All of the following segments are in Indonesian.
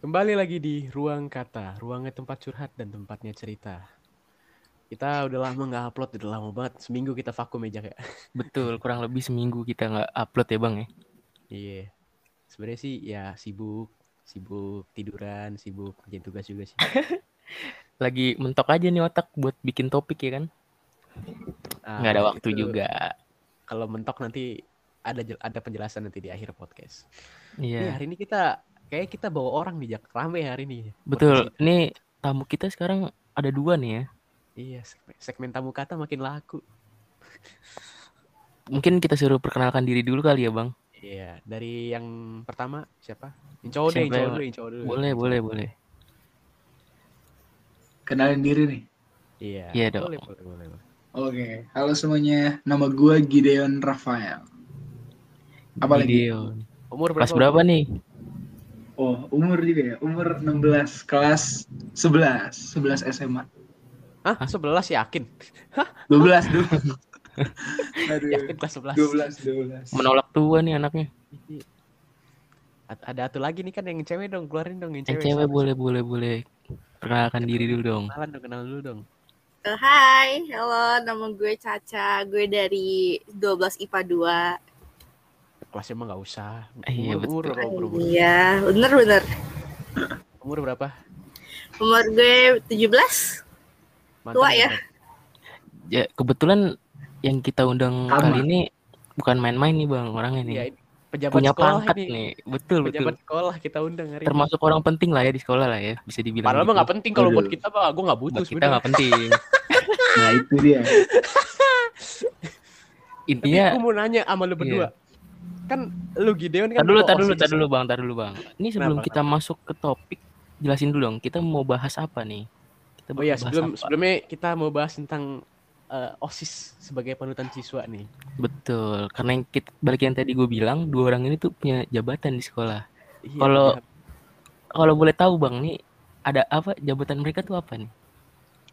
Kembali lagi di Ruang Kata, ruangnya tempat curhat dan tempatnya cerita. Kita udah lama nggak upload, udah lama banget. Seminggu kita vakum aja kayak. Betul, kurang lebih seminggu kita nggak upload ya bang ya. Iya. Sebenarnya sih ya sibuk, sibuk tiduran, sibuk kerjain tugas juga sih. Lagi mentok aja nih otak buat bikin topik ya kan. Nggak ada Ah, waktu itu juga. Kalau mentok nanti ada ada penjelasan nanti di akhir podcast. Nih, Iya, hari ini kita kayak kita bawa orang nih, Jak. Rame hari ini. betul. Ini tamu kita sekarang ada dua nih ya. Iya, segmen, segmen tamu kata makin laku. Mungkin kita suruh perkenalkan diri dulu kali ya bang. Iya, dari yang pertama siapa? Yang cowok deh, cowok yang- dulu, dulu. Boleh, boleh, boleh. Kenalin diri nih. Iya. Iya dong. Boleh, boleh, boleh. boleh. Oke, halo semuanya. Nama gue Gideon Rafael. Apa lagi? Gideon. Umur berapa? Kelas berapa nih? Oh, umur juga ya. Umur 16 kelas 11, 11 SMA. Hah? 11 yakin? 12 dulu. Aduh. Yakin kelas 11. 12, 12. Menolak tua nih anaknya. A- Ada satu lagi nih kan yang cewek dong, keluarin dong yang Yang cewek. cewek Siapa? boleh, boleh, boleh. Perkenalkan diri dulu dong. Kenalan dong, kenalan dulu dong. Eh, Hai, halo, nama gue Caca. Gue dari 12 IPA 2. Kelasnya emang nggak usah. Iya, Umur, umur, betul. berapa, umur, umur, Iya, bener-bener. umur berapa? Umur gue 17. Mantan Tua ya? Ya kebetulan yang kita undang Sama. kali ini bukan main-main nih bang orangnya nih. Iya, ini pejabat Punya sekolah pangkat ini. nih. Betul, betul. Pejabat sekolah kita undang hari ini. termasuk orang penting lah ya di sekolah lah ya bisa dibilang Padahal mah gitu. nggak penting kalau buat Aduh. kita, Pak. Gue nggak butuh Buat kita nggak penting Nah, itu dia. Tapi intinya gue mau nanya sama lu berdua. Kan lu Gideon kan tar dulu tar dulu tar dulu bang tar dulu bang ini sebelum Kenapa, kita masuk ke topik jelasin dulu dong kita mau bahas apa nih kita Oh iya, sebelum apa? sebelumnya kita mau bahas tentang eh, OSIS sebagai panutan siswa nih. betul karena yang kita, balik yang tadi gue bilang dua orang ini tuh punya jabatan di sekolah Iya, Kalau- iya. kalau boleh tahu bang nih ada apa jabatan mereka tuh apa nih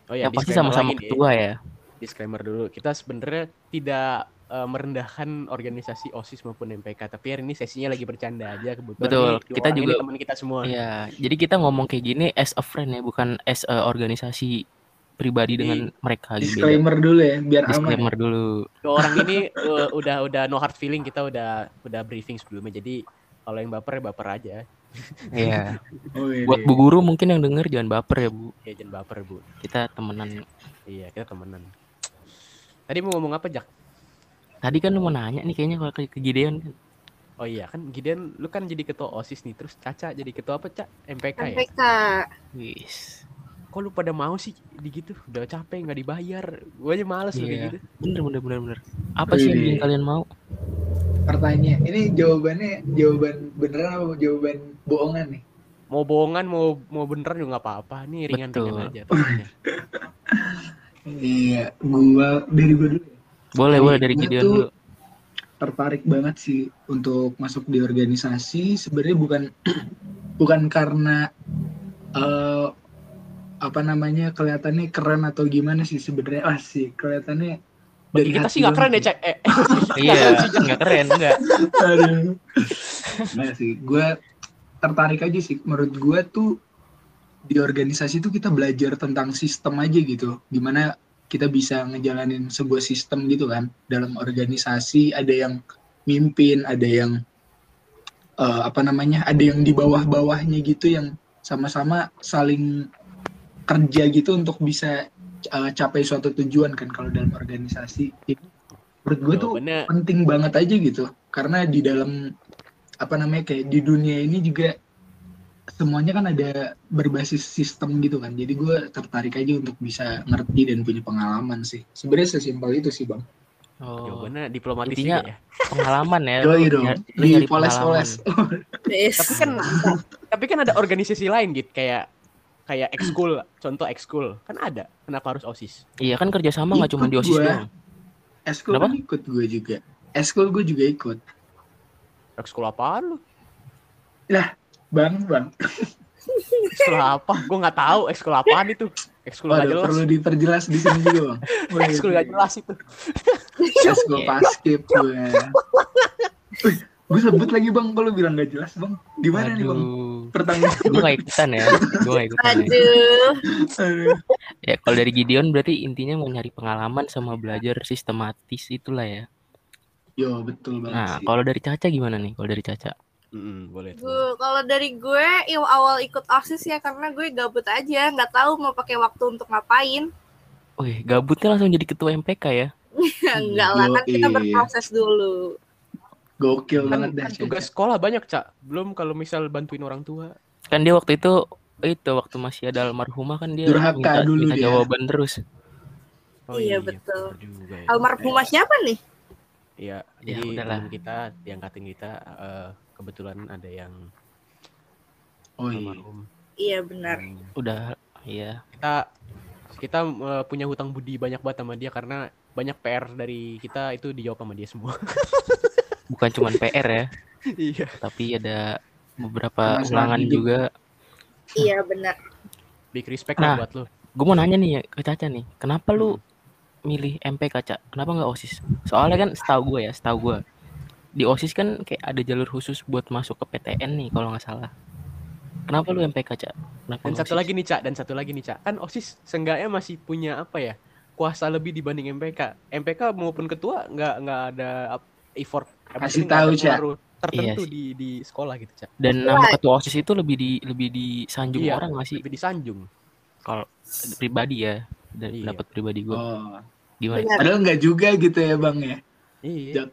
oh ya, yang pasti sama-sama ketua ya disclaimer dulu. Kita sebenarnya tidak eh, merendahkan organisasi OSIS maupun MPK, tapi hari ini sesinya lagi bercanda aja kebetulan. Betul, nih, kita juga- teman kita semua. Iya, jadi kita ngomong kayak gini as a friend ya, bukan as a organisasi pribadi Jadi, dengan mereka gitu. Disclaimer dulu ya, biar aman. Disclaimer dulu. Dua orang ini eh, udah udah no hard feeling, kita udah udah briefing sebelumnya. Jadi kalau yang baper ya baper aja. Iya. Oh, iya. Buat Bu Guru mungkin yang denger jangan baper ya, Bu. Ya jangan baper, Bu. Kita temenan. Iya, kita temenan. Tadi mau ngomong apa, Jak? Tadi kan lu mau nanya nih kayaknya kalau ke, ke Gideon kan. Oh iya, kan Gideon lu kan jadi ketua OSIS nih, terus Caca jadi ketua apa, Cak? MPK ya? MPK. Wis. Kok lu pada mau sih di gitu? Udah capek nggak dibayar. Gue aja males lu kayak Iya. gitu. Bener bener bener bener. Apa sih yang Wih. bikin kalian mau? Pertanyaan, ini jawabannya jawaban beneran apa jawaban bohongan nih? Mau bohongan, mau mau beneran juga nggak apa-apa. Nih ringan-ringan aja. Iya, gua dari gua dulu. ya. Boleh Jadi, boleh dari Gideon tuh dulu. tertarik banget sih untuk masuk di organisasi sebenarnya bukan bukan karena eh apa namanya kelihatannya keren atau gimana sih sebenarnya ah sih kelihatannya Bagi kita sih nggak keren ya, banget Cak. Eh, Iya, nggak keren enggak. Aduh. Nggak sih, gue tertarik aja sih. Menurut gue tuh di organisasi tuh kita belajar tentang sistem aja gitu. Gimana kita bisa ngejalanin sebuah sistem gitu kan. Dalam organisasi ada yang mimpin, ada yang eh, apa namanya, ada yang di bawah-bawahnya gitu yang sama-sama saling kerja gitu untuk bisa eh, capai suatu tujuan kan kalau dalam organisasi. Menurut gue tuh penting banget aja gitu karena di dalam apa namanya kayak di dunia ini juga semuanya kan ada berbasis sistem gitu kan jadi gue tertarik aja untuk bisa ngerti dan punya pengalaman sih sebenarnya sesimpel itu sih bang Oh, jawabannya diplomatis Intinya- ya. pengalaman ya. Lu dong di nyari poles-poles Yes. Tapi kan tapi kan ada organisasi lain gitu kayak kayak ekskul, contoh ekskul. Kan ada. Kenapa harus OSIS? Iya kan kerjasama nggak cuma di OSIS gua. doang. eskul Kenapa? kan ikut gue juga eskul gue juga ikut Ekskul apaan lu? Bang bang Ekskul apa? Gue nggak tahu ekskul apaan itu. Ekskul nggak Waduh, jelas. perlu diperjelas di sini juga bang Ekskul nggak jelas itu. eskul paskip gue gue sebut lagi bang kalau bilang gak jelas bang di mana nih bang pertanggung Gue gak ikutan ya. Gue gak ikutan ya. Aduh. Aduh. Ya kalau dari Gideon berarti intinya mau nyari pengalaman sama belajar sistematis itulah ya. Yo betul banget Nah, kalau dari Caca gimana nih? Kalau dari Caca? Mm-mm, boleh tuh. Gue kalau dari gue yang awal ikut OSIS ya karena gue gabut aja, nggak tahu mau pakai waktu untuk ngapain. Wih, gabutnya langsung jadi ketua MPK ya. Enggak lah, kan kita berproses dulu. Gokil Kan, banget dah. kan tugas sekolah banyak, Cak. Belum kalau misal bantuin orang tua. Kan dia waktu itu itu waktu masih ada almarhumah kan dia Durhaka minta, dulu minta dia. jawaban terus. Iya, betul. bener juga ya. Almarhumah siapa nih? Iya, Ya, jadi teman kita diangkatin kita eh, kebetulan ada yang Oh iya. almarhum. Iya benar. Hmm, Udah iya. Kita kita eh, punya hutang budi banyak banget sama dia karena banyak PR dari kita itu dijawab sama dia semua. Bukan cuman PR ya, iya. tapi ada beberapa ulangan hidup. juga. Iya benar. Big respect Nah. lah buat lo. Gue mau nanya nih ya ke Caca nih, kenapa lu milih MPK Caca? Kenapa nggak OSIS? Soalnya kan setahu gue ya, setahu gue di OSIS kan kayak ada jalur khusus buat masuk ke PTN nih kalau nggak salah. Kenapa lu MPK Caca? Kenapa Dan satu OSIS? lagi nih, Cak, dan satu lagi nih, Cak. Kan OSIS seenggaknya masih punya apa ya? Kuasa lebih dibanding MPK. MPK maupun ketua nggak nggak ada effort Kasih tahu, Cak. tertentu Iya di di sekolah gitu, Cak. Dan nama ketua OSIS itu lebih di lebih disanjung Iya, orang nggak sih? Lebih disanjung. Kalau pribadi ya, dan Iya. pendapat pribadi gue. Oh. Gimana? Benar. Padahal nggak juga gitu ya bang ya. Iya.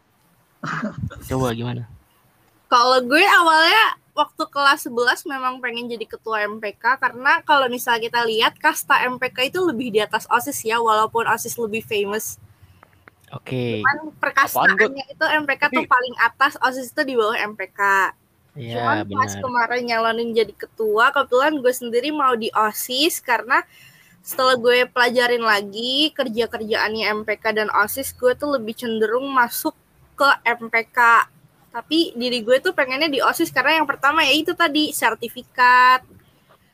Coba gimana? Kalau gue awalnya waktu kelas 11 memang pengen jadi ketua MPK karena kalau misalnya kita lihat kasta MPK itu lebih di atas OSIS ya walaupun OSIS lebih famous. Oke. Kan perkastaannya itu MPK tuh Tapi- paling atas, OSIS itu di bawah MPK. Ya Cuman pas benar. kemarin nyalonin jadi ketua, kebetulan gue sendiri mau di OSIS karena setelah gue pelajarin lagi kerja-kerjaannya MPK dan OSIS, gue tuh lebih cenderung masuk ke MPK. Tapi diri gue tuh pengennya di OSIS karena yang pertama ya itu tadi sertifikat,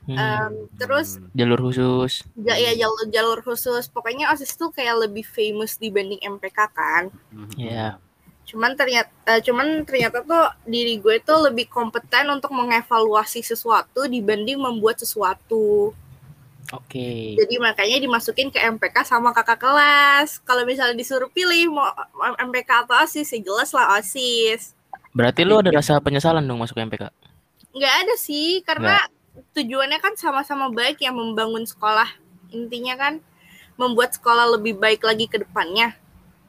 Hmm, em, terus Hmm. jalur khusus. ja- ya jalur-jalur khusus. Pokoknya OSIS tuh kayak lebih famous dibanding MPK kan. Mhm. Ya. cuman ternyata eh, cuman ternyata tuh diri gue tuh lebih kompeten untuk mengevaluasi sesuatu dibanding membuat sesuatu Oke. jadi makanya dimasukin ke MPK sama kakak kelas kalau misalnya disuruh pilih mau MPK atau OSIS ya jelas lah OSIS Berarti lu ada rasa penyesalan dong masuk MPK? nggak ada sih karena tujuannya kan sama-sama baik yang membangun sekolah intinya kan membuat sekolah lebih baik lagi ke depannya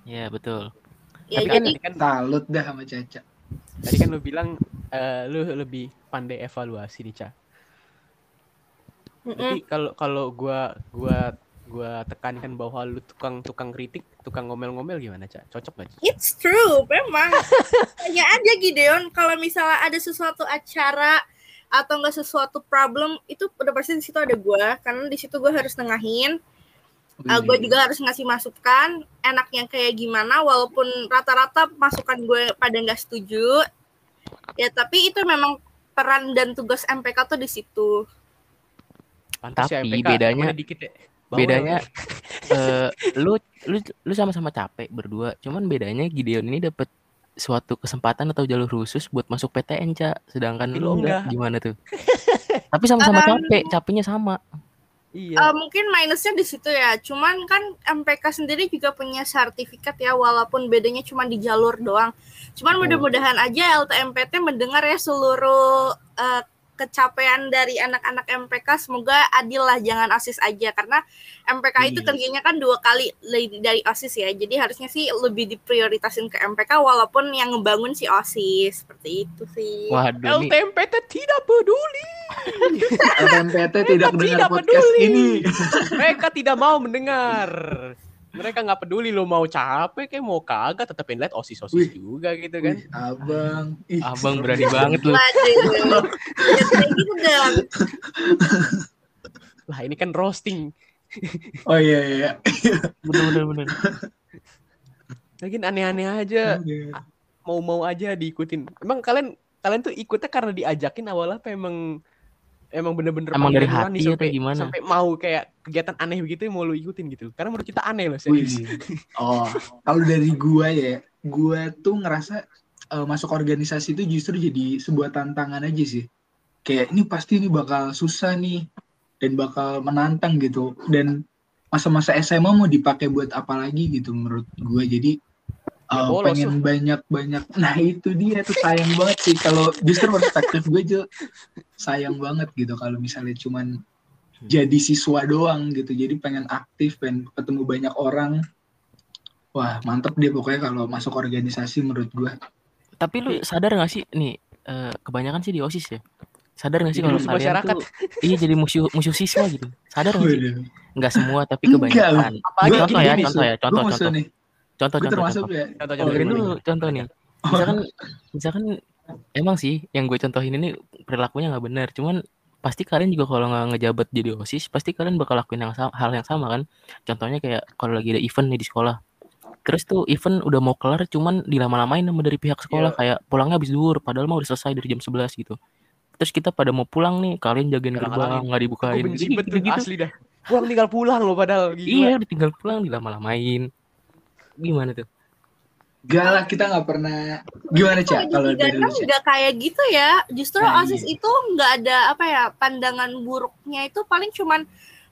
Ya betul. ya Tapi kan, jadi tadi kan Salut dah sama Caca. tadi kan lu bilang eh, lu lebih pandai evaluasi nih, Cak. Mm-mm. Tapi kalau kalau gua gua gua tekankan bahwa lu tukang tukang kritik, tukang ngomel-ngomel gimana, Cak? Cocok gak? Cak? It's true, memang. Tanya aja Gideon, kalau misalnya ada sesuatu acara atau enggak sesuatu problem, itu udah pasti di situ ada gue, karena di situ gue harus nengahin. Wih. gue juga harus ngasih masukan, enaknya kayak gimana, walaupun rata-rata masukan gue pada nggak setuju. Ya tapi itu memang peran dan tugas MPK tuh di situ. Pantas ya, Tapi MPK, bedanya- dikit ya. Bawel. Bedanya eh lu lu lu sama-sama capek berdua. Cuman bedanya Gideon ini dapat suatu kesempatan atau jalur khusus buat masuk PTN, Cak. Sedangkan lu lu enggak. enggak. Gimana tuh? Tapi sama-sama Um, capek, capeknya sama. Iya. Eh, mungkin minusnya di situ ya. Cuman kan MPK sendiri juga punya sertifikat ya, walaupun bedanya cuma di jalur doang. Cuman Oh. mudah-mudahan aja LTMPT mendengar ya seluruh eh, kecapaian dari anak-anak MPK. Semoga adil lah, jangan OSIS aja. Karena MPK itu Iya. kerjanya kan dua kali li- dari OSIS ya. Jadi harusnya sih lebih diprioritasin ke MPK, walaupun yang ngebangun si OSIS. Seperti itu sih. Waduh nih. LTMPT tidak peduli. LTMPT tidak Tidak mendengar podcast peduli. ini. Mereka tidak mau mendengar. Mereka nggak peduli lo mau capek kayak mau kagak tetap lihat osis osis Wih. juga gitu kan. Wih, abang. Ih, Abang berani banget dong. Lah ini kan roasting. Oh iya iya. Bener bener bener. Lagian aneh-aneh aja. iya. Mau-mau aja diikutin. Emang kalian kalian tuh ikutnya karena diajakin awalnya apa emang emang bener-bener Emang dari hati atau sampai, gimana? sampai mau kayak kegiatan aneh begitu mau lu ikutin gitu. Karena menurut kita aneh loh serius. Oh, kalau dari gua ya, gua tuh ngerasa eh, masuk organisasi itu justru jadi sebuah tantangan aja sih. kayak ini pasti ini bakal susah nih dan bakal menantang gitu dan masa-masa SMA mau dipakai buat apa lagi gitu menurut gue jadi uh, bolos pengen banyak-banyak. Nah itu dia tuh sayang banget sih. Kalau justru perspektif gue tuh sayang banget gitu kalau misalnya cuman jadi siswa doang gitu. Jadi pengen aktif pengen ketemu banyak orang. Wah mantep dia pokoknya kalau masuk organisasi menurut gue. Tapi lu sadar gak sih? Nih eh, kebanyakan sih di OSIS ya. Sadar gak sih kalau kalian masyarakat. tuh iya jadi musuh musuh siswa gitu. Sadar gak sih? Enggak semua tapi Enggak kebanyakan. Apalagi contoh ya, contoh ya, contoh, musuh contoh, nih contoh, gue contoh, termasuk contoh. ya Contoh, Oh, contoh, gimana? dulu contoh nih. Misalkan, misalkan emang sih yang gue contohin ini perilakunya nggak benar. Cuman pasti kalian juga kalau nggak ngejabat jadi osis, pasti kalian bakal lakuin yang sama, hal yang sama kan. Contohnya kayak kalau lagi ada event nih di sekolah. Terus tuh event udah mau kelar, cuman dilama-lamain sama dari pihak sekolah Iya. kayak pulangnya habis zuhur, padahal mau udah selesai dari jam 11 gitu. Terus kita pada mau pulang nih, kalian jagain gerbang nggak dibukain. benci Gitu- tuh, gitu-gitu. asli dah. Pulang tinggal pulang loh padahal. Gila. Iya, tinggal pulang dilama-lamain. Gimana tuh? Gak lah kita nggak pernah. Gimana cak kalau dari lu nggak kayak gitu ya. Justru Nah, osis iya. itu nggak ada apa ya pandangan buruknya itu paling cuman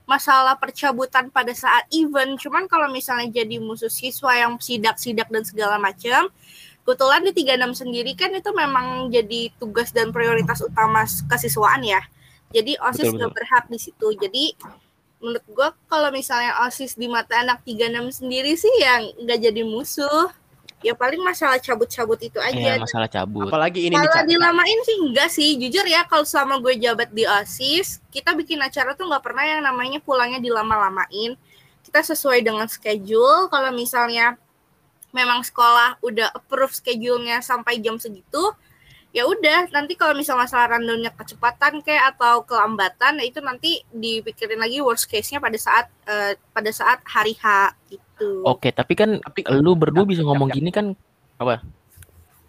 masalah percabutan pada saat event. Cuman kalau misalnya jadi musuh siswa yang sidak-sidak dan segala macam kebetulan di 36 sendiri kan itu memang jadi tugas dan prioritas utama kesiswaan ya. Jadi osis nggak berhak di situ. Jadi menurut gua kalau misalnya osis di mata anak 36 sendiri sih yang nggak jadi musuh. Ya paling masalah cabut-cabut itu aja. Iya, masalah cabut. Apalagi ini kalau dilamain sih enggak sih. Jujur ya kalau selama gue jabat di osis kita bikin acara tuh nggak pernah yang namanya pulangnya dilama-lamain. Kita sesuai dengan schedule. Kalau misalnya memang sekolah udah approve schedule-nya sampai jam segitu ya udah nanti kalau misal masalah rundownnya kecepatan kayak atau kelambatan ya itu nanti dipikirin lagi worst case-nya pada saat eh, pada saat hari H gitu Oke, tapi kan Tapi lu berdua bisa ngomong yap, gini kan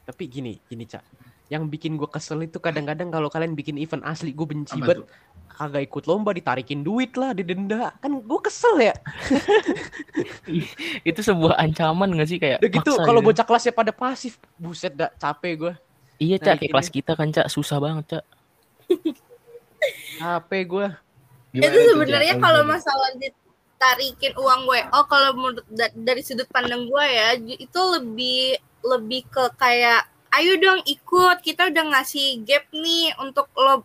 Tapi gini, gini Cak. Yang bikin gue kesel itu kadang-kadang kalau kalian bikin event asli gue benci Apa banget. Kagak ikut lomba ditarikin duit lah, didenda. Kan gue kesel ya. itu sebuah ancaman gak sih kayak Udah gitu kalau gitu. bocah kelasnya pada pasif, buset dah capek gue. Iya, Cak, kayak kelas kita kan, Cak, susah banget, Cak. Capek gue. Itu sebenarnya kalau masalah ditarikin uang gue oh kalau menurut da- dari sudut pandang gue ya itu lebih lebih ke kayak ayo dong ikut kita udah ngasih gap nih untuk lo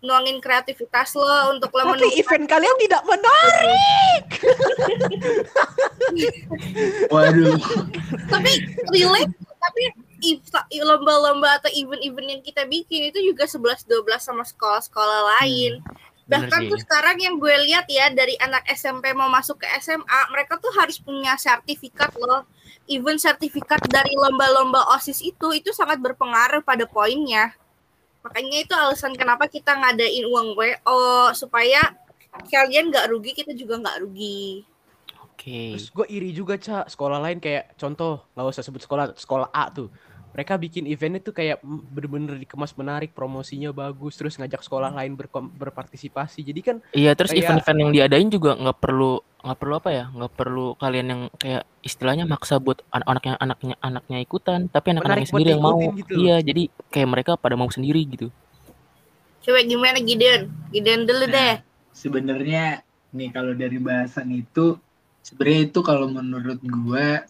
nuangin kreativitas lo untuk lo Tapi event kalian tidak menarik. waduh tapi relate tapi lomba-lomba atau event-event yang kita bikin itu juga 11-12 sama sekolah-sekolah lain. Bener bahkan sih. tuh sekarang yang gue lihat ya dari anak SMP mau masuk ke SMA mereka tuh harus punya sertifikat loh. Even sertifikat dari lomba-lomba osis itu itu sangat berpengaruh pada poinnya. Makanya itu alasan kenapa kita ngadain uang WO supaya kalian nggak rugi kita juga nggak rugi. Oke. Terus gue iri juga cak sekolah lain kayak contoh nggak usah sebut sekolah sekolah A tuh mereka bikin eventnya tuh kayak bener-bener dikemas menarik promosinya bagus terus ngajak sekolah lain berkom- berpartisipasi jadi kan Iya, terus Kayak- event-event yang diadain juga nggak perlu nggak perlu apa ya? nggak perlu kalian yang kayak istilahnya maksa buat an- anaknya anaknya anaknya ikutan, tapi anak-anaknya sendiri yang mau. gitu. Iya, jadi kayak mereka pada mau sendiri gitu. coba gimana Gideon Gideon dulu deh sebenarnya nih kalau dari bahasan itu sebenarnya itu kalau menurut gua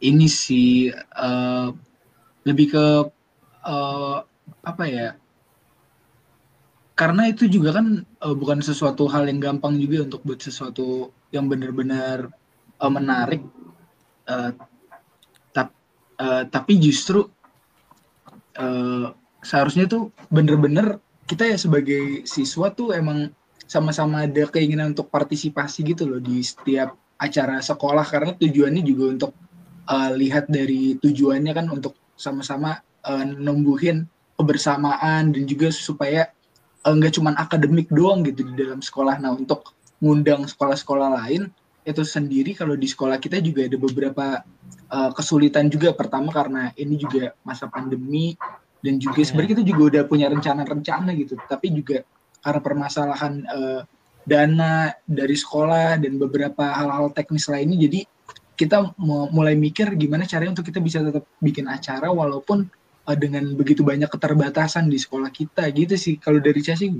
ini sih eh, lebih ke eh, apa ya? Karena itu juga kan eh, bukan sesuatu hal yang gampang juga untuk buat sesuatu yang benar-benar eh, menarik Eh, tap- eh, tapi justru eh, seharusnya tuh bener-bener kita ya sebagai siswa tuh emang sama-sama ada keinginan untuk partisipasi gitu loh di setiap acara sekolah. Karena tujuannya juga untuk eh, lihat dari tujuannya kan untuk sama-sama eh, numbuhin kebersamaan dan juga supaya eh, nggak cuman akademik doang gitu di dalam sekolah. Nah untuk ngundang sekolah-sekolah lain itu sendiri kalau di sekolah kita juga ada beberapa eh, kesulitan juga. Pertama karena ini juga masa pandemi dan juga sebenarnya kita juga udah punya rencana-rencana gitu. Tapi juga karena permasalahan eh, dana dari sekolah dan beberapa hal-hal teknis lainnya, jadi kita mulai mikir gimana caranya untuk kita bisa tetap bikin acara walaupun eh, dengan begitu banyak keterbatasan di sekolah kita gitu sih kalau dari Cia sih?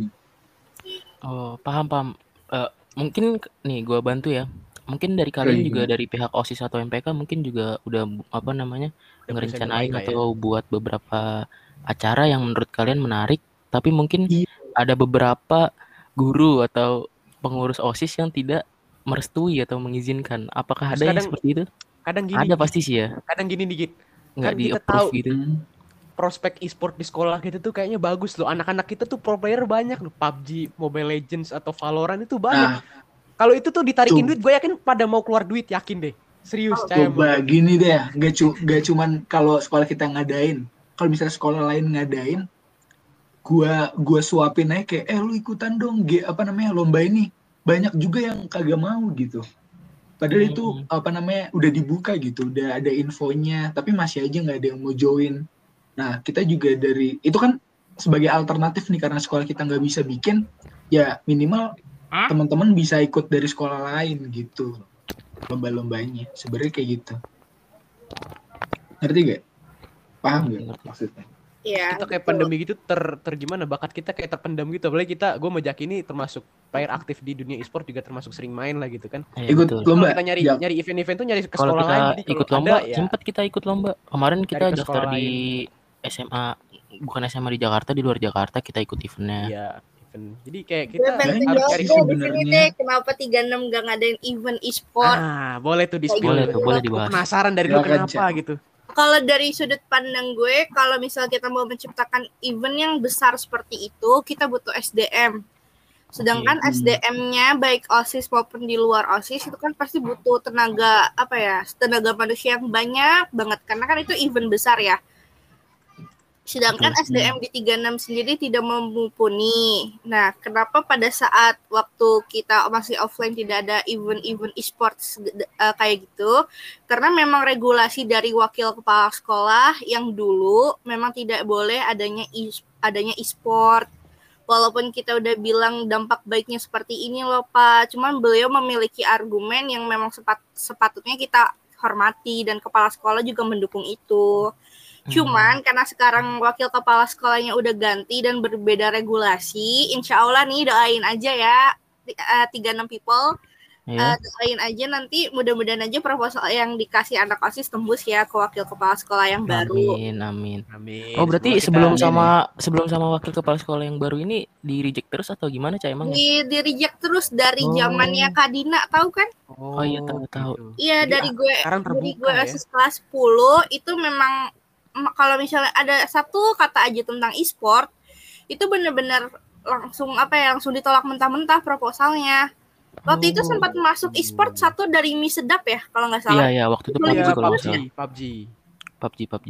Oh, paham paham. Eh, mungkin nih gua bantu ya. Mungkin dari kalian iya, juga dari pihak OSIS atau MPK mungkin juga udah apa namanya ngerencanain ya. atau buat beberapa acara yang menurut kalian menarik, tapi mungkin Iya. ada beberapa guru atau pengurus OSIS yang tidak merestui atau mengizinkan. Apakah Terus ada yang seperti itu? Kadang gini, Ada pasti sih ya. kadang gini dikit. Nggak Kan di kita approve tahu gitu. Hmm. prospek e-sport di sekolah kita tuh kayaknya bagus loh. Anak-anak kita tuh pro player banyak loh. PUBG, Mobile Legends atau Valorant itu banyak. Nah, Kalau itu tuh ditarikin Tuh. duit, gue yakin pada mau keluar duit, yakin deh. Serius, Oh, coba gini deh, ya, gak, cu gak cuman kalau sekolah kita ngadain, kalau misalnya sekolah lain ngadain, gua gua suapin aja kayak, eh lu ikutan dong, G, apa namanya lomba ini. Banyak juga yang kagak mau gitu. Padahal itu Hmm. apa namanya udah dibuka gitu, udah ada infonya, tapi masih aja nggak ada yang mau join. Nah kita juga dari itu kan sebagai alternatif nih karena sekolah kita nggak bisa bikin, ya minimal teman-teman bisa ikut dari sekolah lain gitu lomba-lombanya. Sebenarnya kayak gitu. Ngerti gak? Paham gak maksudnya? Iya. kita kayak betul. pandemi gitu ter, ter gimana bakat kita kayak terpendam gitu apalagi kita gue sama Jaki ini termasuk player aktif di dunia e-sport juga termasuk sering main lah gitu kan Iya, Ikut betul. lomba. kita nyari Ya. nyari event-event tuh nyari ke sekolah kita lain jadi ikut lomba, ada, ya sempat kita ikut lomba. Kemarin kita daftar di SMA, bukan SMA di Jakarta, di luar Jakarta kita ikut eventnya. iya event jadi kayak kita Banyak harus cari sebenarnya. kenapa 36 gak ngadain event e-sport. ah boleh tuh di spill Boleh tuh, boleh dibahas. penasaran dari lu kenapa gitu Kalau dari sudut pandang gue, kalau misal kita mau menciptakan event yang besar seperti itu, kita butuh SDM. Sedangkan Oke. SDM-nya baik OSIS maupun di luar OSIS itu kan pasti butuh tenaga apa ya? Tenaga manusia yang banyak banget karena kan itu event besar ya. Sedangkan. SDM di 36 sendiri tidak mumpuni. Nah, kenapa pada saat waktu kita masih offline tidak ada event-event e-sports eh, kayak gitu? Karena memang regulasi dari wakil kepala sekolah yang dulu memang tidak boleh adanya e adanya e-sport. Walaupun kita udah bilang dampak baiknya seperti ini loh Pak, cuman beliau memiliki argumen yang memang sepat, sepatutnya kita hormati dan kepala sekolah juga mendukung itu. Cuman karena sekarang wakil kepala sekolahnya udah ganti dan berbeda regulasi, insya Allah nih doain aja ya eh, 36 people Ya. Eh, doain aja nanti mudah-mudahan aja proposal yang dikasih anak osis tembus ya ke wakil kepala sekolah yang baru. Amin, amin. amin Oh berarti sebelum sama sebelum sama wakil kepala sekolah yang baru ini di reject terus atau gimana cah emang? Di, di reject terus dari Oh. zamannya Kadina tahu kan? Oh, iya, tahu, tahu. Iya dari gue sekarang dari gue ya. osis kelas 10 itu memang em, kalau misalnya ada satu kata aja tentang e-sport itu bener-bener langsung apa ya langsung ditolak mentah-mentah proposalnya. Waktu itu Oh. sempat masuk e-sport satu dari mie sedap ya kalau nggak Iya salah. iya waktu itu Iya, PUBG Iya, kalau PUBG, salah. PUBG. PUBG PUBG.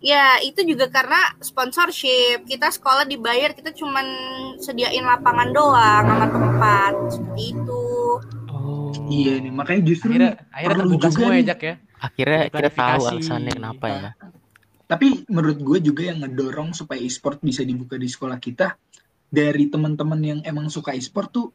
Ya, itu juga karena sponsorship. Kita sekolah dibayar, kita cuman sediain lapangan doang sama tempat. Seperti itu. Oh. Iya nih, makanya justru Akhirnya, nih, akhirnya terbuka juga semua ya. Jak ya. Akhirnya kita tahu alasannya kenapa ya. Tapi menurut gue juga yang ngedorong supaya e-sport bisa dibuka di sekolah kita dari teman-teman yang emang suka e-sport tuh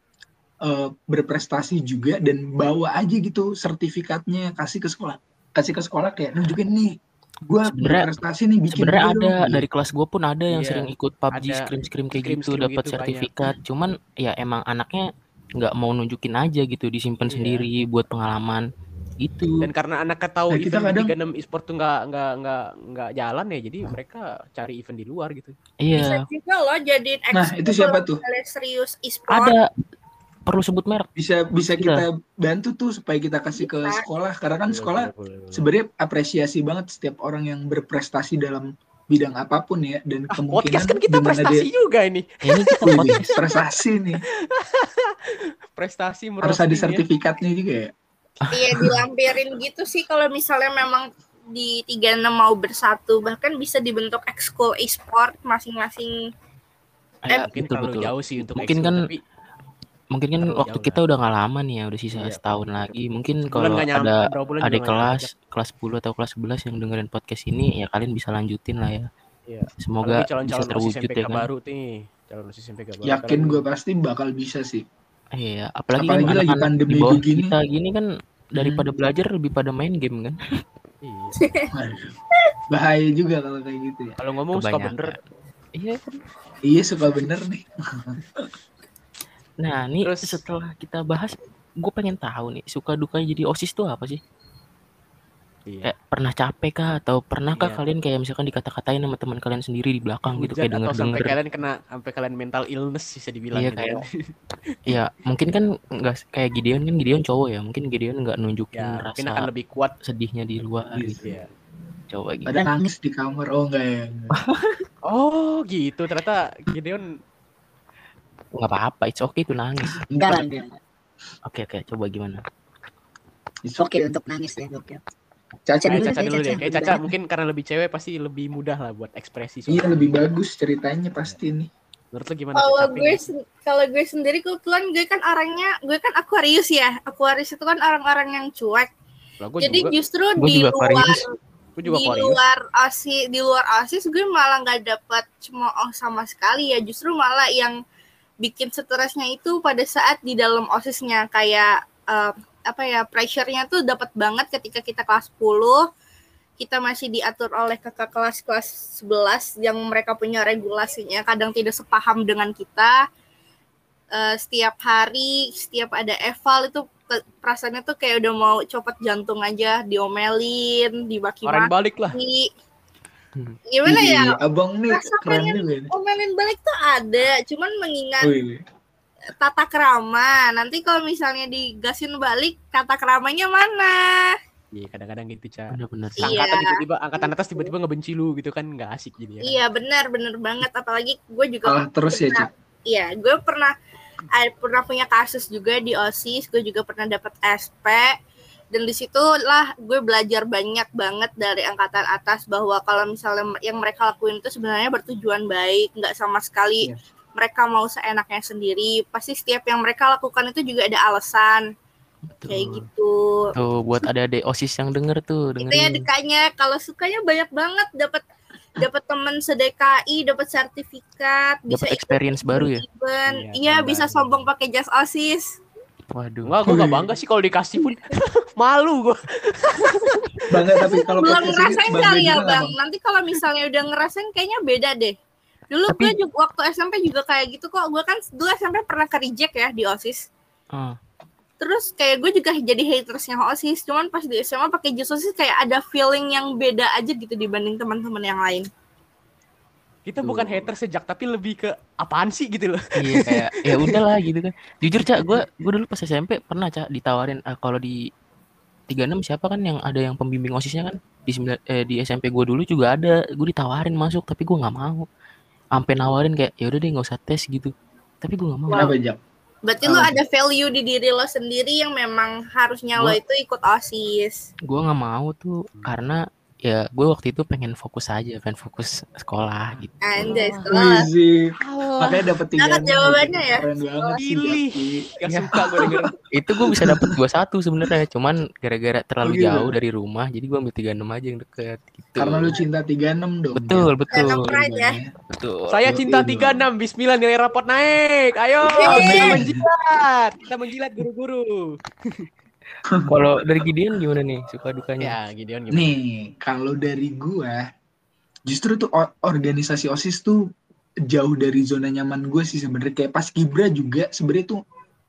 eh, berprestasi juga dan bawa aja gitu sertifikatnya kasih ke sekolah. Kasih ke sekolah kayak nunjukin nih gue berprestasi nih bikin Sebenarnya ada dong." dari kelas gue pun ada yang Iya, sering ikut PUBG ada. scrim scrim kayak Scrim- gitu dapat gitu sertifikat. Cuman ya emang anaknya nggak mau nunjukin aja gitu disimpan Iya. sendiri buat pengalaman itu. Dan karena anaknya tahu Nah, kita event kadang- di 36 e-sport tuh nggak nggak nggak nggak jalan ya, jadi mereka cari event di luar gitu. Bisa Iya. juga loh jadiin Nah, itu siapa tuh? serius e-sport. Ada perlu sebut merek. bisa bisa Iya. kita bantu tuh supaya kita kasih ke Bisa. sekolah karena kan sekolah sebenarnya apresiasi banget setiap orang yang berprestasi dalam bidang apa pun ya dan Ah, kemungkinan podcast kan kita prestasi juga ini. Ini kita podcast. prestasi nih Prestasi harus ada ya. sertifikatnya juga ya Iya, dilampirin gitu sih kalau misalnya memang di 36 mau bersatu. Bahkan bisa dibentuk ekskul e-sport masing-masing. Eh, Mungkin betul terlalu betul. jauh sih untuk Mungkin kan tapi Mungkin kan Terlalu waktu kita udah nggak lama nih ya, udah sisa Iya, setahun lagi. Mungkin kalau ada nggak kelas, nyampe. kelas 10 atau kelas 11 yang dengerin podcast ini, ya kalian bisa lanjutin lah ya. Iya. Semoga Apalagi calon-calon bisa terwujud ya kan. baru nih. Calon baru. yakin gue pasti bakal bisa sih Iya, apalagi, Apalagi kan lagi pandemi di bawah begini. kita gini kan daripada belajar lebih pada main game kan. Iya. Bahaya juga kalau kayak gitu ya Kalau ngomong suka Kebanyakan. bener. Iya kan? iya suka bener nih Nah, nih Terus- setelah kita bahas, gue pengen tahu nih suka duka jadi osis tuh apa sih? Iya. Kayak pernah capek kah atau pernahkah Iya. kalian kayak misalkan dikata-katain sama teman kalian sendiri di belakang gitu Hujan kayak atau sampai kalian kena sampai kalian mental illness bisa dibilang Iya, gitu kayak- kan. Ya, mungkin kan nggak kayak Gideon kan Gideon cowok ya. Mungkin Gideon nggak nunjukin ya, rasa mungkin akan lebih kuat sedihnya di luar Iya. gitu. Iya. Coba gitu. pada nangis di kamar oh enggak ya Oh, gitu. Ternyata Gideon Nggak apa-apa, it's okay tuh nangis. Enggak lah, enggak. Oke oke, coba gimana? Oke untuk nangis ya, oke. Caca dulu Caca deh, dulu deh. Kayak Caca Caca. mungkin karena lebih cewek pasti lebih mudah lah buat ekspresi. iya lebih bagus ceritanya pasti nih Menurut lu gimana? Kalau gue kalau gue sendiri kebetulan gue kan orangnya gue kan Aquarius ya. Aquarius itu kan orang-orang yang cuek. Lah, gue Jadi juga, justru Gue di juga luar Aquarius. gue juga di Aquarius. luar osis di luar osis gue malah nggak dapat cemooh sama sekali ya justru malah yang bikin stresnya itu pada saat di dalam osisnya kayak eh, apa ya pressure-nya tuh dapat banget ketika kita kelas 10 kita masih diatur oleh kakak kelas kelas 11 yang mereka punya regulasinya. Kadang tidak sepaham dengan kita. Eh, setiap hari setiap ada eval itu perasaannya tuh kayak udah mau copot jantung aja. Diomelin dibaki Orang balik lah. maki gimana ya? abang nih keren pengen- nih omelin balik tuh ada. Cuman mengingat Wih, tata kerama nanti kalau misalnya digasin balik tata keramanya mana Iya, kadang-kadang gitu, Ca. Bener-bener. Iya. Angkatan tiba-tiba angkatan atas tiba-tiba ngebenci lu gitu kan nggak asik jadi ya. kan? iya benar benar banget apalagi gue juga kalah terus ya Cak Iya, gue pernah eh, pernah punya kasus juga di OSIS, gue juga pernah dapat SP dan di situlah gue belajar banyak banget dari angkatan atas bahwa kalau misalnya yang mereka lakuin itu sebenarnya bertujuan baik, nggak sama sekali Iya. Mereka mau seenaknya sendiri. Pasti setiap yang mereka lakukan itu juga ada alasan kayak Tuh. gitu. Tuh buat adik-adik OSIS yang denger tuh, Itu ya dengerin. dekanya kalau sukanya banyak banget dapat dapat teman sedekai, dapat sertifikat, bisa Dapat experience baru ya? event. Iya, Iya, bisa sombong pakai jas OSIS. Waduh. Enggak, gue gak bangga sih kalau dikasih pun. Malu gue. bangga tapi kalau Belum ngerasain kali ya, Bang. Nanti kalau misalnya udah ngerasain kayaknya beda deh. Dulu Tapi- gue juga waktu SMP juga kayak gitu kok. Gue kan dulu SMP pernah ke reject ya di OSIS. Ah, Terus kayak gue juga jadi hatersnya OSIS. Cuman pas di SMA pakai jas OSIS kayak ada feeling yang beda aja gitu dibanding teman-teman yang lain. Kita Tuh. bukan hater sejak tapi lebih ke apaan sih gitu loh. iya kayak ya udahlah gitu kan. Jujur Cak, gue gue dulu pas SMP pernah Cak ditawarin ah, kalau di 36 siapa kan yang ada yang pembimbing OSISnya kan di eh, di SMP gue dulu juga ada gue ditawarin masuk tapi gue nggak mau sampai nawarin kayak ya udah deh nggak usah tes gitu. Tapi gue nggak mau. Kenapa Jak Berarti lo ada value di diri lo sendiri yang memang harusnya lo Gua- itu ikut OSIS. gue nggak mau tuh karena ya gue waktu itu pengen fokus aja pengen fokus sekolah gitu Anjay, sekolah. sih. makanya dapet tiga enam jawabannya ya. keren banget sih Pilih. Gak Ya. suka gue denger. itu gue bisa dapet 21 sebenarnya cuman gara-gara terlalu Oh, gitu. jauh dari rumah jadi gue ambil 36 aja yang deket gitu karena lu cinta 36 dong betul betul Anak pride ya. betul Saya cinta Iya. 36, bismillah nilai rapot naik. Ayo, kita menjilat. Kita menjilat guru-guru. kalau dari Gideon gimana nih suka dukanya Ya, Gideon gimana? Nih, kalau dari gua, justru tuh organisasi OSIS tuh jauh dari zona nyaman gue sih sebenarnya. Kayak pas Kibra juga sebenarnya tuh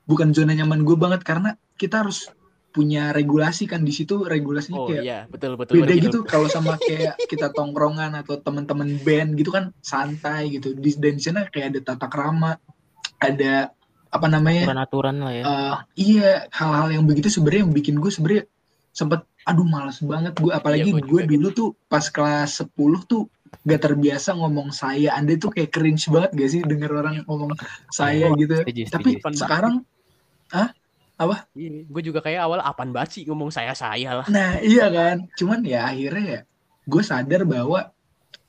bukan zona nyaman gue banget karena kita harus punya regulasi kan di situ regulasinya Oh kayak iya, betul betul. beda betul. gitu kalau sama kayak kita tongkrongan atau teman-teman band gitu kan santai gitu. Di dan di sana kayak ada tata krama, ada apa namanya? aturan-aturan lah ya. Eh, iya hal-hal yang begitu sebenarnya yang bikin gue sebenarnya sempet aduh males banget. Gue apalagi gua gue dulu tuh pas kelas 10 tuh gak terbiasa ngomong saya. Anda tuh kayak cringe banget gak sih denger orang ngomong saya gitu setuju, tapi setuju. sekarang Iya, gue juga kayak awal apaan banget sih ngomong saya-saya lah. nah iya kan? Cuman ya akhirnya ya gue sadar bahwa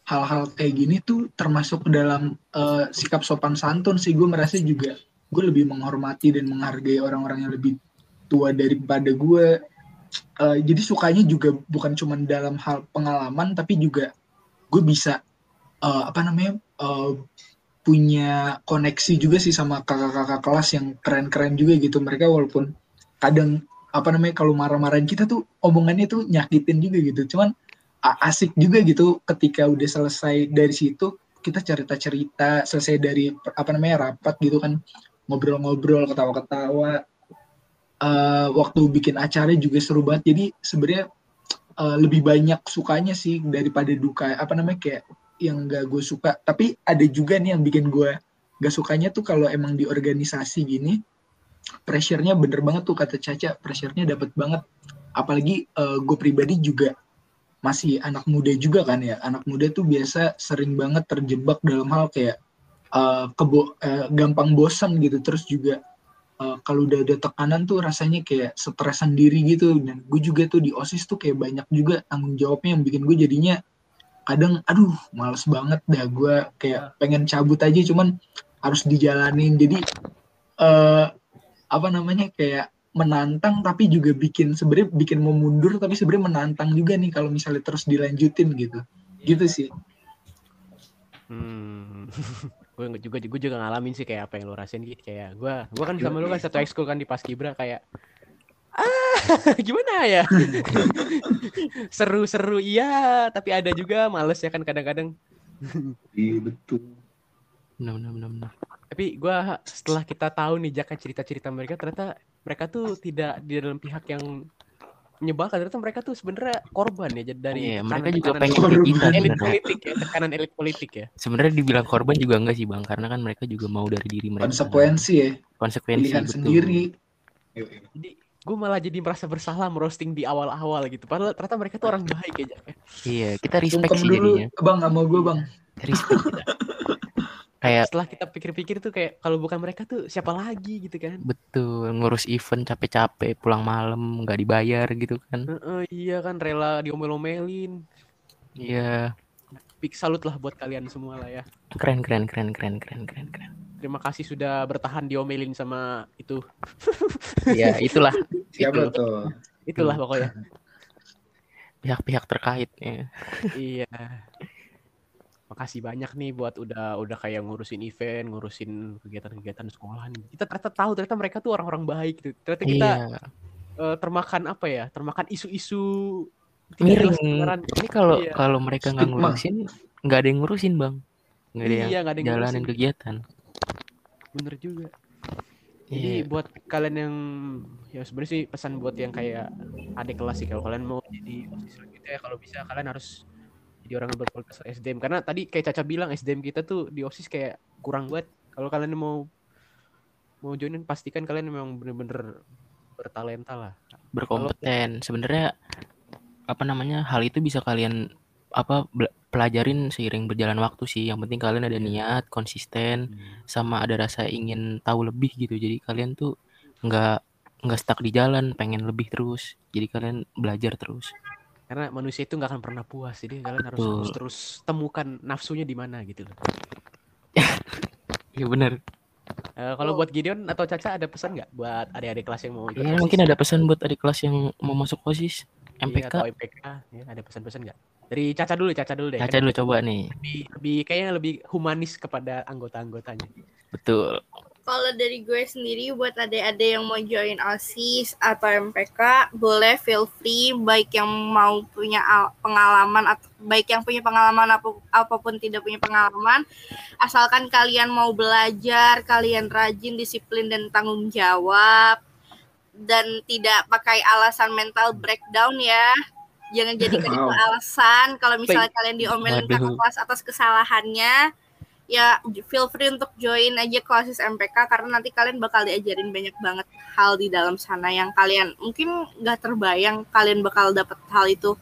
hal-hal kayak gini tuh termasuk dalam eh, sikap sopan santun sih. Gue merasa juga gue lebih menghormati dan menghargai orang-orang yang lebih tua daripada gue Eh, jadi sukanya juga bukan cuma dalam hal pengalaman tapi juga gue bisa eh, apa namanya eh, punya koneksi juga sih sama kakak-kakak kelas yang keren-keren juga gitu. Mereka walaupun kadang apa namanya kalau marah-marahin kita tuh omongannya tuh nyakitin juga gitu. Cuman asik juga gitu ketika udah selesai dari situ kita cerita-cerita selesai dari apa namanya rapat gitu kan ngobrol-ngobrol ketawa-ketawa. Eh, waktu bikin acara juga seru banget. Jadi sebenarnya eh, lebih banyak sukanya sih daripada duka apa namanya kayak yang gak gue suka. Tapi ada juga nih yang bikin gue gak sukanya tuh kalau emang di organisasi gini pressure-nya bener banget tuh kata Caca. Pressure-nya dapet banget. Apalagi eh, gue pribadi juga masih anak muda juga kan ya. Anak muda tuh biasa sering banget terjebak dalam hal kayak eh, kebo eh, gampang bosan gitu. Terus juga eh, kalau udah ada tekanan tuh rasanya kayak stres sendiri gitu. Dan gue juga tuh di osis tuh kayak banyak juga tanggung jawabnya yang bikin gue jadinya kadang aduh males banget dah. Gue kayak pengen cabut aja cuman harus dijalanin. Jadi eh apa namanya kayak menantang tapi juga bikin sebenarnya bikin mau mundur tapi sebenarnya menantang juga nih kalau misalnya terus dilanjutin gitu. Gitu sih. Hmm. Gue juga gue juga ngalamin sih kayak apa yang lo rasain gitu. Kayak gue gue kan sama lo kan satu ekskul kan di Paskibra kayak ah gimana ya? Seru-seru iya. Tapi ada juga males ya kan kadang-kadang. Iya betul. Benar, benar, benar, benar. tapi gue setelah kita tahu nih Jaka cerita-cerita mereka ternyata mereka tuh tidak di dalam pihak yang menyebalkan. Ternyata mereka tuh sebenarnya korban ya jadi dari Iya, mereka juga pengen kita elit politik ya tekanan elit politik ya. Sebenarnya dibilang korban juga enggak sih bang, karena kan mereka juga mau dari diri mereka. konsekuensi ya. Konsekuensi pilihan betul. sendiri. Jadi gue malah jadi merasa bersalah merosting di awal-awal gitu. Padahal ternyata mereka tuh orang baik ya Jaka Iya, kita respect sih dulu jadinya. bang nggak mau gue bang Respect. kita. Kayak setelah kita pikir-pikir tuh kayak kalau bukan mereka tuh siapa lagi gitu kan betul ngurus event capek-capek pulang malam nggak dibayar gitu kan. Heeh, iya kan rela diomel-omelin Iya, big salut lah buat kalian semua lah ya keren keren keren keren keren keren keren. terima kasih sudah bertahan diomelin sama itu Ya itulah siapa Itu. tuh itulah pokoknya pihak-pihak terkait ya. iya makasih banyak nih buat udah udah kayak ngurusin event ngurusin kegiatan-kegiatan sekolahan kita ternyata tahu ternyata mereka tuh orang-orang baik gitu ternyata kita Iya. eh, termakan apa ya termakan isu-isu Miring. Ini kalau Iya. kalau mereka nggak ngurusin nggak ada yang ngurusin bang. Nggak ada yang iya nggak ada yang jalanin ngurusin. kegiatan. bener juga Jadi Iya. buat kalian yang ya sebenarnya sih pesan buat yang kayak adik kelas sih kalau kalian mau jadi osis selanjutnya ya kalau bisa kalian harus jadi orang yang berkualitas SDM karena tadi kayak Caca bilang SDM kita tuh di osis kayak kurang banget. Kalau kalian mau mau joinin pastikan kalian memang bener-bener bertalenta lah. berkompeten. Sebenarnya apa namanya hal itu bisa kalian apa pelajarin seiring berjalan waktu sih. Yang penting kalian ada niat, konsisten, sama ada rasa ingin tahu lebih gitu. Jadi kalian tuh nggak nggak stuck di jalan, pengen lebih terus. Jadi kalian belajar terus. Karena manusia itu nggak akan pernah puas. Jadi kalian harus, Betul. harus terus temukan nafsunya di mana gitu loh. Iya benar. Eh, kalau buat Gideon atau Caca ada pesan nggak buat adik-adik kelas yang mau ikut Ya mungkin ada pesan buat adik kelas yang mau masuk OSIS, Iya, MPK. atau MPK ya, ada pesan-pesan nggak? Dari Caca dulu, Caca dulu deh. Caca kan dulu coba nih. lebih, lebih kayaknya lebih humanis kepada anggota-anggotanya. Betul. Kalau dari gue sendiri buat adik-adik yang mau join OSIS atau MPK, boleh feel free baik yang mau punya al- pengalaman atau baik yang punya pengalaman apu- apa pun tidak punya pengalaman, asalkan kalian mau belajar, kalian rajin, disiplin dan tanggung jawab dan tidak pakai alasan mental breakdown ya. Jangan itu Wow. alasan kalau misalnya kalian diomelin kakak kelas atas kesalahannya ya feel free untuk join aja kelas MPK karena nanti kalian bakal diajarin banyak banget hal di dalam sana yang kalian mungkin nggak terbayang kalian bakal dapat hal itu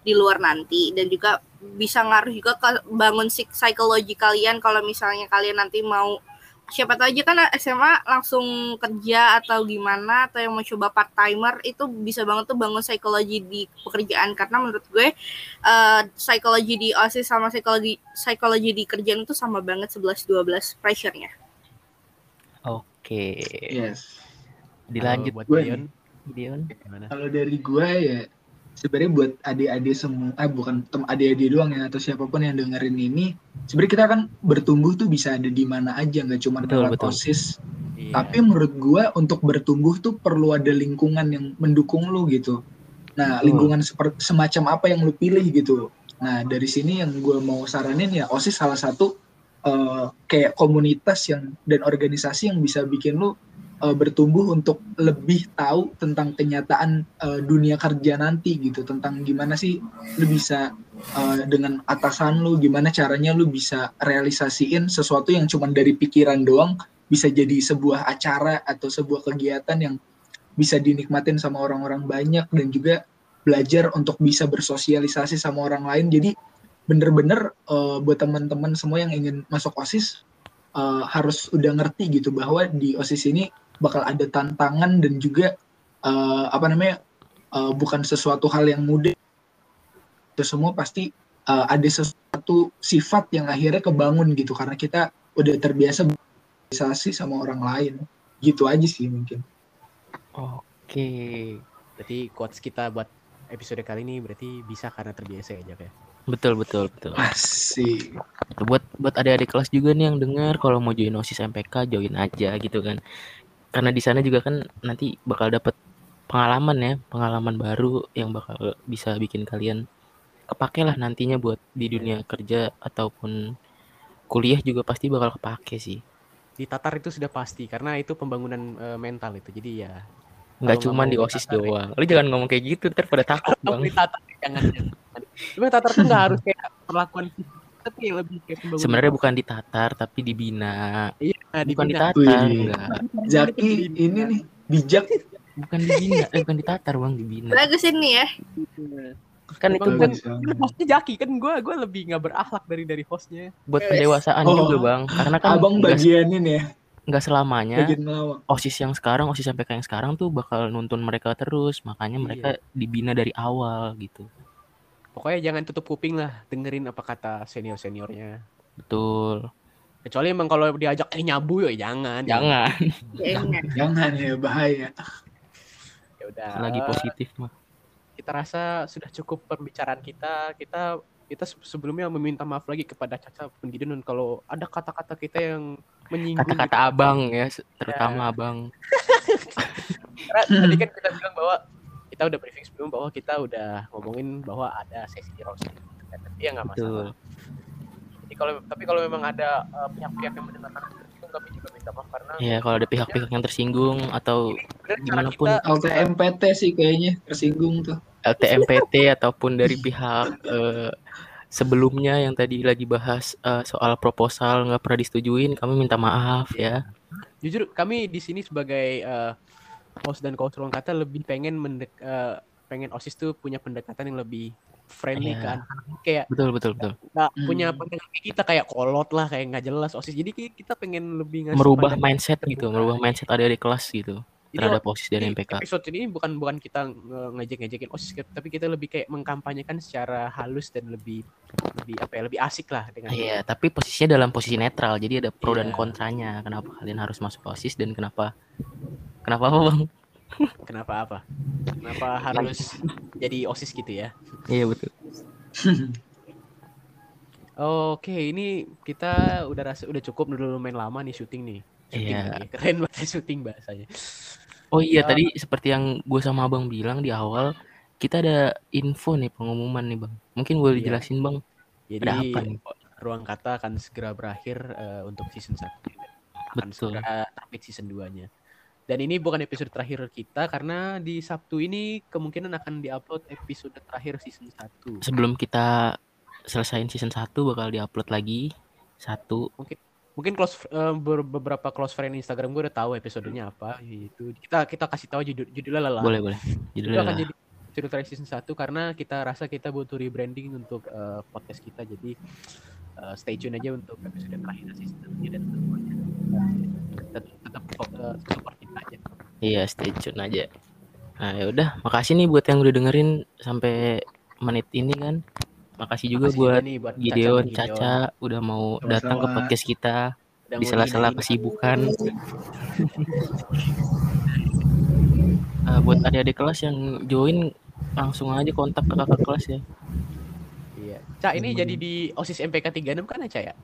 di luar nanti. Dan juga bisa ngaruh juga ke bangun psik- psikologi kalian kalau misalnya kalian nanti mau siapa tahu aja kan SMA langsung kerja atau gimana atau yang mau coba part timer itu bisa banget tuh bangun psikologi di pekerjaan karena menurut gue eh, psikologi di OSIS sama psikologi psikologi di kerjaan itu sama banget 11 12 pressure-nya. Oke. yes Dilanjut buat Gideon. gimana? kalau dari gue ya sebenarnya buat adik-adik semua ah bukan tem adik-adik doang ya atau siapa pun yang dengerin ini sebenarnya kita kan bertumbuh tuh bisa ada di mana aja nggak cuma lewat osis Iya. tapi menurut gue untuk bertumbuh tuh perlu ada lingkungan yang mendukung lu gitu Nah, Betul. lingkungan seperti semacam apa yang lu pilih gitu. Nah, dari sini yang gue mau saranin ya OSIS salah satu eh, kayak komunitas yang dan organisasi yang bisa bikin lu eh, bertumbuh untuk lebih tahu tentang kenyataan eh, dunia kerja nanti gitu, tentang gimana sih lu bisa eh, dengan atasan lu, gimana caranya lu bisa realisasiin sesuatu yang cuma dari pikiran doang bisa jadi sebuah acara atau sebuah kegiatan yang bisa dinikmatin sama orang-orang banyak dan juga belajar untuk bisa bersosialisasi sama orang lain. Jadi bener-bener eh, buat teman-teman semua yang ingin masuk OSIS eh, harus udah ngerti gitu bahwa di OSIS ini bakal ada tantangan dan juga eh, apa namanya eh, bukan sesuatu hal yang mudah. Itu semua pasti eh, ada sesuatu sifat yang akhirnya kebangun gitu karena kita udah terbiasa bersosialisasi sama orang lain. Gitu aja sih mungkin. Oke. Berarti quotes kita buat episode kali ini berarti bisa karena terbiasa ya Jack ya. Betul betul betul. Tuh, buat buat adik-adik kelas juga nih yang dengar kalau mau join OSIS MPK join aja gitu kan. Karena di sana juga kan nanti bakal dapet pengalaman ya, pengalaman baru yang bakal bisa bikin kalian kepake lah nantinya buat di dunia kerja ataupun kuliah juga pasti bakal kepake sih. Di Tatar itu sudah pasti karena itu pembangunan eh, mental itu. Jadi ya Nggak Kalau nggak cuma mau di di OSIS Tatar ya. doang. Lu jangan ngomong kayak gitu, ntar pada takut bang. di Tatar jangan. Cuma Tatar tuh nggak harus kayak perlakuan tapi lebih kayak. Sebenarnya bukan di Tatar tapi dibina. Iya, Bukan di dibina. Tatar, Wih. enggak. Jaki ini nih bijak Bukan dibina, eh, bukan di Tatar bang, dibina. Bagus ini ya. Kan itu Bagus, kan hostnya Jaki kan gue gue lebih nggak berakhlak dari dari hostnya. buat pendewasaan Oh. juga bang. Karena kan abang bagian ini ya nggak selamanya osis yang sekarang osis MPK yang sekarang tuh bakal nuntun mereka terus makanya Iya. mereka dibina dari awal gitu Pokoknya jangan tutup kuping lah, dengerin apa kata senior seniornya. betul Kecuali emang kalau diajak eh nyabu ya jangan. jangan Jangan. jangan ya bahaya Ya udah. lagi positif mah Kita rasa sudah cukup pembicaraan kita. Kita kita se- sebelumnya meminta maaf lagi kepada Caca Pendidikan kalau ada kata-kata kita yang menyinggung. kata-kata gitu. abang ya se- terutama abang Karena tadi kan kita bilang bahwa kita udah briefing sebelum bahwa kita udah ngomongin bahwa ada sesi roasting. Tapi ya nggak masalah. betul kalau tapi kalau memang ada uh, pihak-pihak yang mendengarkan itu kami juga minta maaf karena ya kalau ada pihak-pihak yang tersinggung atau gimana pun. LTMPT sih kayaknya tersinggung tuh. LTMPT ataupun dari pihak eh, sebelumnya yang tadi lagi bahas eh, soal proposal nggak pernah disetujuin kami minta maaf ya. Jujur kami di sini sebagai uh, host dan coach ruang kata lebih pengen mendek uh, pengen osis tuh punya pendekatan yang lebih friendly Iya. kan kayak betul betul betul nggak Hmm. punya pendengar kayak kita kayak kolot lah kayak nggak jelas osis jadi kita pengen lebih ngasih merubah mindset gitu terbuka. merubah mindset ada di kelas gitu Jadi terhadap OSIS dan di MPK episode ini bukan bukan kita nge- ngejek-ngejekin osis tapi kita lebih kayak mengkampanyekan secara halus dan lebih lebih apa ya lebih asik lah dengan Iya, tapi posisinya dalam posisi netral. Jadi ada pro dan Iya. kontranya. Kenapa kalian harus masuk OSIS dan kenapa kenapa apa, Bang? Kenapa apa kenapa harus jadi osis gitu ya Iya, betul. Oke, ini kita udah rasa udah cukup udah lumayan lama nih syuting nih. Syuting Iya. lagi. Keren banget syuting bahasanya. Oh iya, Ya. tadi seperti yang gue sama Abang bilang di awal, kita ada info nih pengumuman nih, Bang. Mungkin boleh Iya. dijelasin, Bang. Jadi Ada apa nih? ruang kata akan segera berakhir eh, untuk season 1. Akan Betul. segera terbit season 2-nya. Dan ini bukan episode terakhir kita karena di Sabtu ini kemungkinan akan diupload episode terakhir season 1. Sebelum kita selesain season 1 bakal diupload lagi satu. Mungkin close eh, ber- beberapa close friend Instagram gue udah tahu episodenya apa gitu. Kita kita kasih tahu judul judulnya lelah. Boleh, boleh. itu Judulnya akan lah. jadi episode terakhir season 1 karena kita rasa kita butuh rebranding untuk eh, podcast kita jadi eh, stay tune aja untuk episode terakhir season 1 dan tetap tetap support Iya, stay tune aja. Nah, ya udah, makasih nih buat yang udah dengerin sampai menit ini kan. Makasih juga Makasih buat nih buat Caca Gideon, Caca udah mau Sama-sama. datang ke podcast kita Udah di sela-sela kesibukan. Eh, buat adik-adik kelas yang join langsung aja kontak ke kakak kelas ya. iya Cak ini Hmm. jadi di OSIS MPK 36 kan ya Cak ya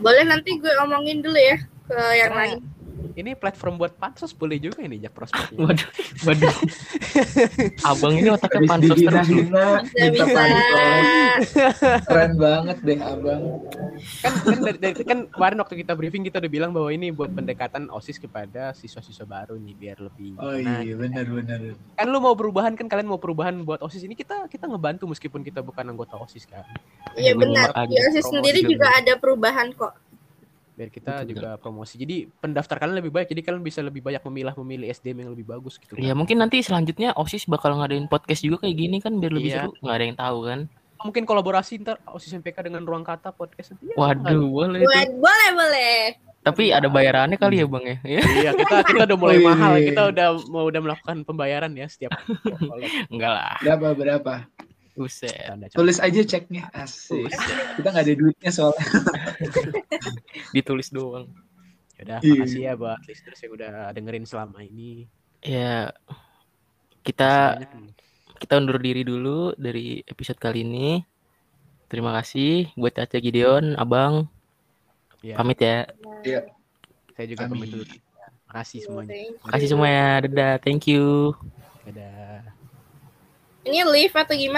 Boleh nanti gue omongin dulu ya ke yang lain. Ini platform buat pansos boleh juga ini Jak prospeknya. Waduh, waduh. Abang ini otaknya Habis pansos terus. dihina-hina, Bisa minta pansos. Keren banget deh abang. kan kan dari, dari- kan kemarin waktu kita briefing kita udah bilang bahwa ini buat pendekatan osis kepada siswa-siswa baru nih biar lebih Oh nah, iya benar-benar. kan lu mau perubahan kan kalian mau perubahan buat osis ini kita kita ngebantu meskipun kita bukan anggota osis kan Iya benar. Di OSIS sendiri juga juga ada perubahan kok. Biar kita Betul, juga promosi jadi pendaftar kalian lebih banyak jadi kalian bisa lebih banyak memilah memilih SDM yang lebih bagus gitu Ya kan. mungkin nanti selanjutnya OSIS bakal ngadain podcast juga kayak gini kan biar lebih Iya. seru. Nggak ada yang tahu kan. mungkin kolaborasi ntar osis MPK dengan ruang kata podcast nanti ya, Waduh, boleh. Buat boleh boleh. Tapi ada bayarannya kali ya bang ya? Ya, iya kita kita udah mulai iya, mahal iya. kita udah mau udah melakukan pembayaran ya setiap. Enggak lah. Berapa berapa? Buset. Tulis aja ceknya. Asik. Kita nggak ada duitnya soalnya. Ditulis doang. Yaudah, Iya. makasih ya buat listeners yang udah dengerin selama ini. Ya kita kita undur diri dulu dari episode kali ini. Terima kasih buat Caca Gideon, Abang. Ya, Pamit ya. saya juga Amin. pamit dulu. Makasih semuanya. Makasih semuanya. Dadah. Thank you. Dadah. Ini live atau gimana?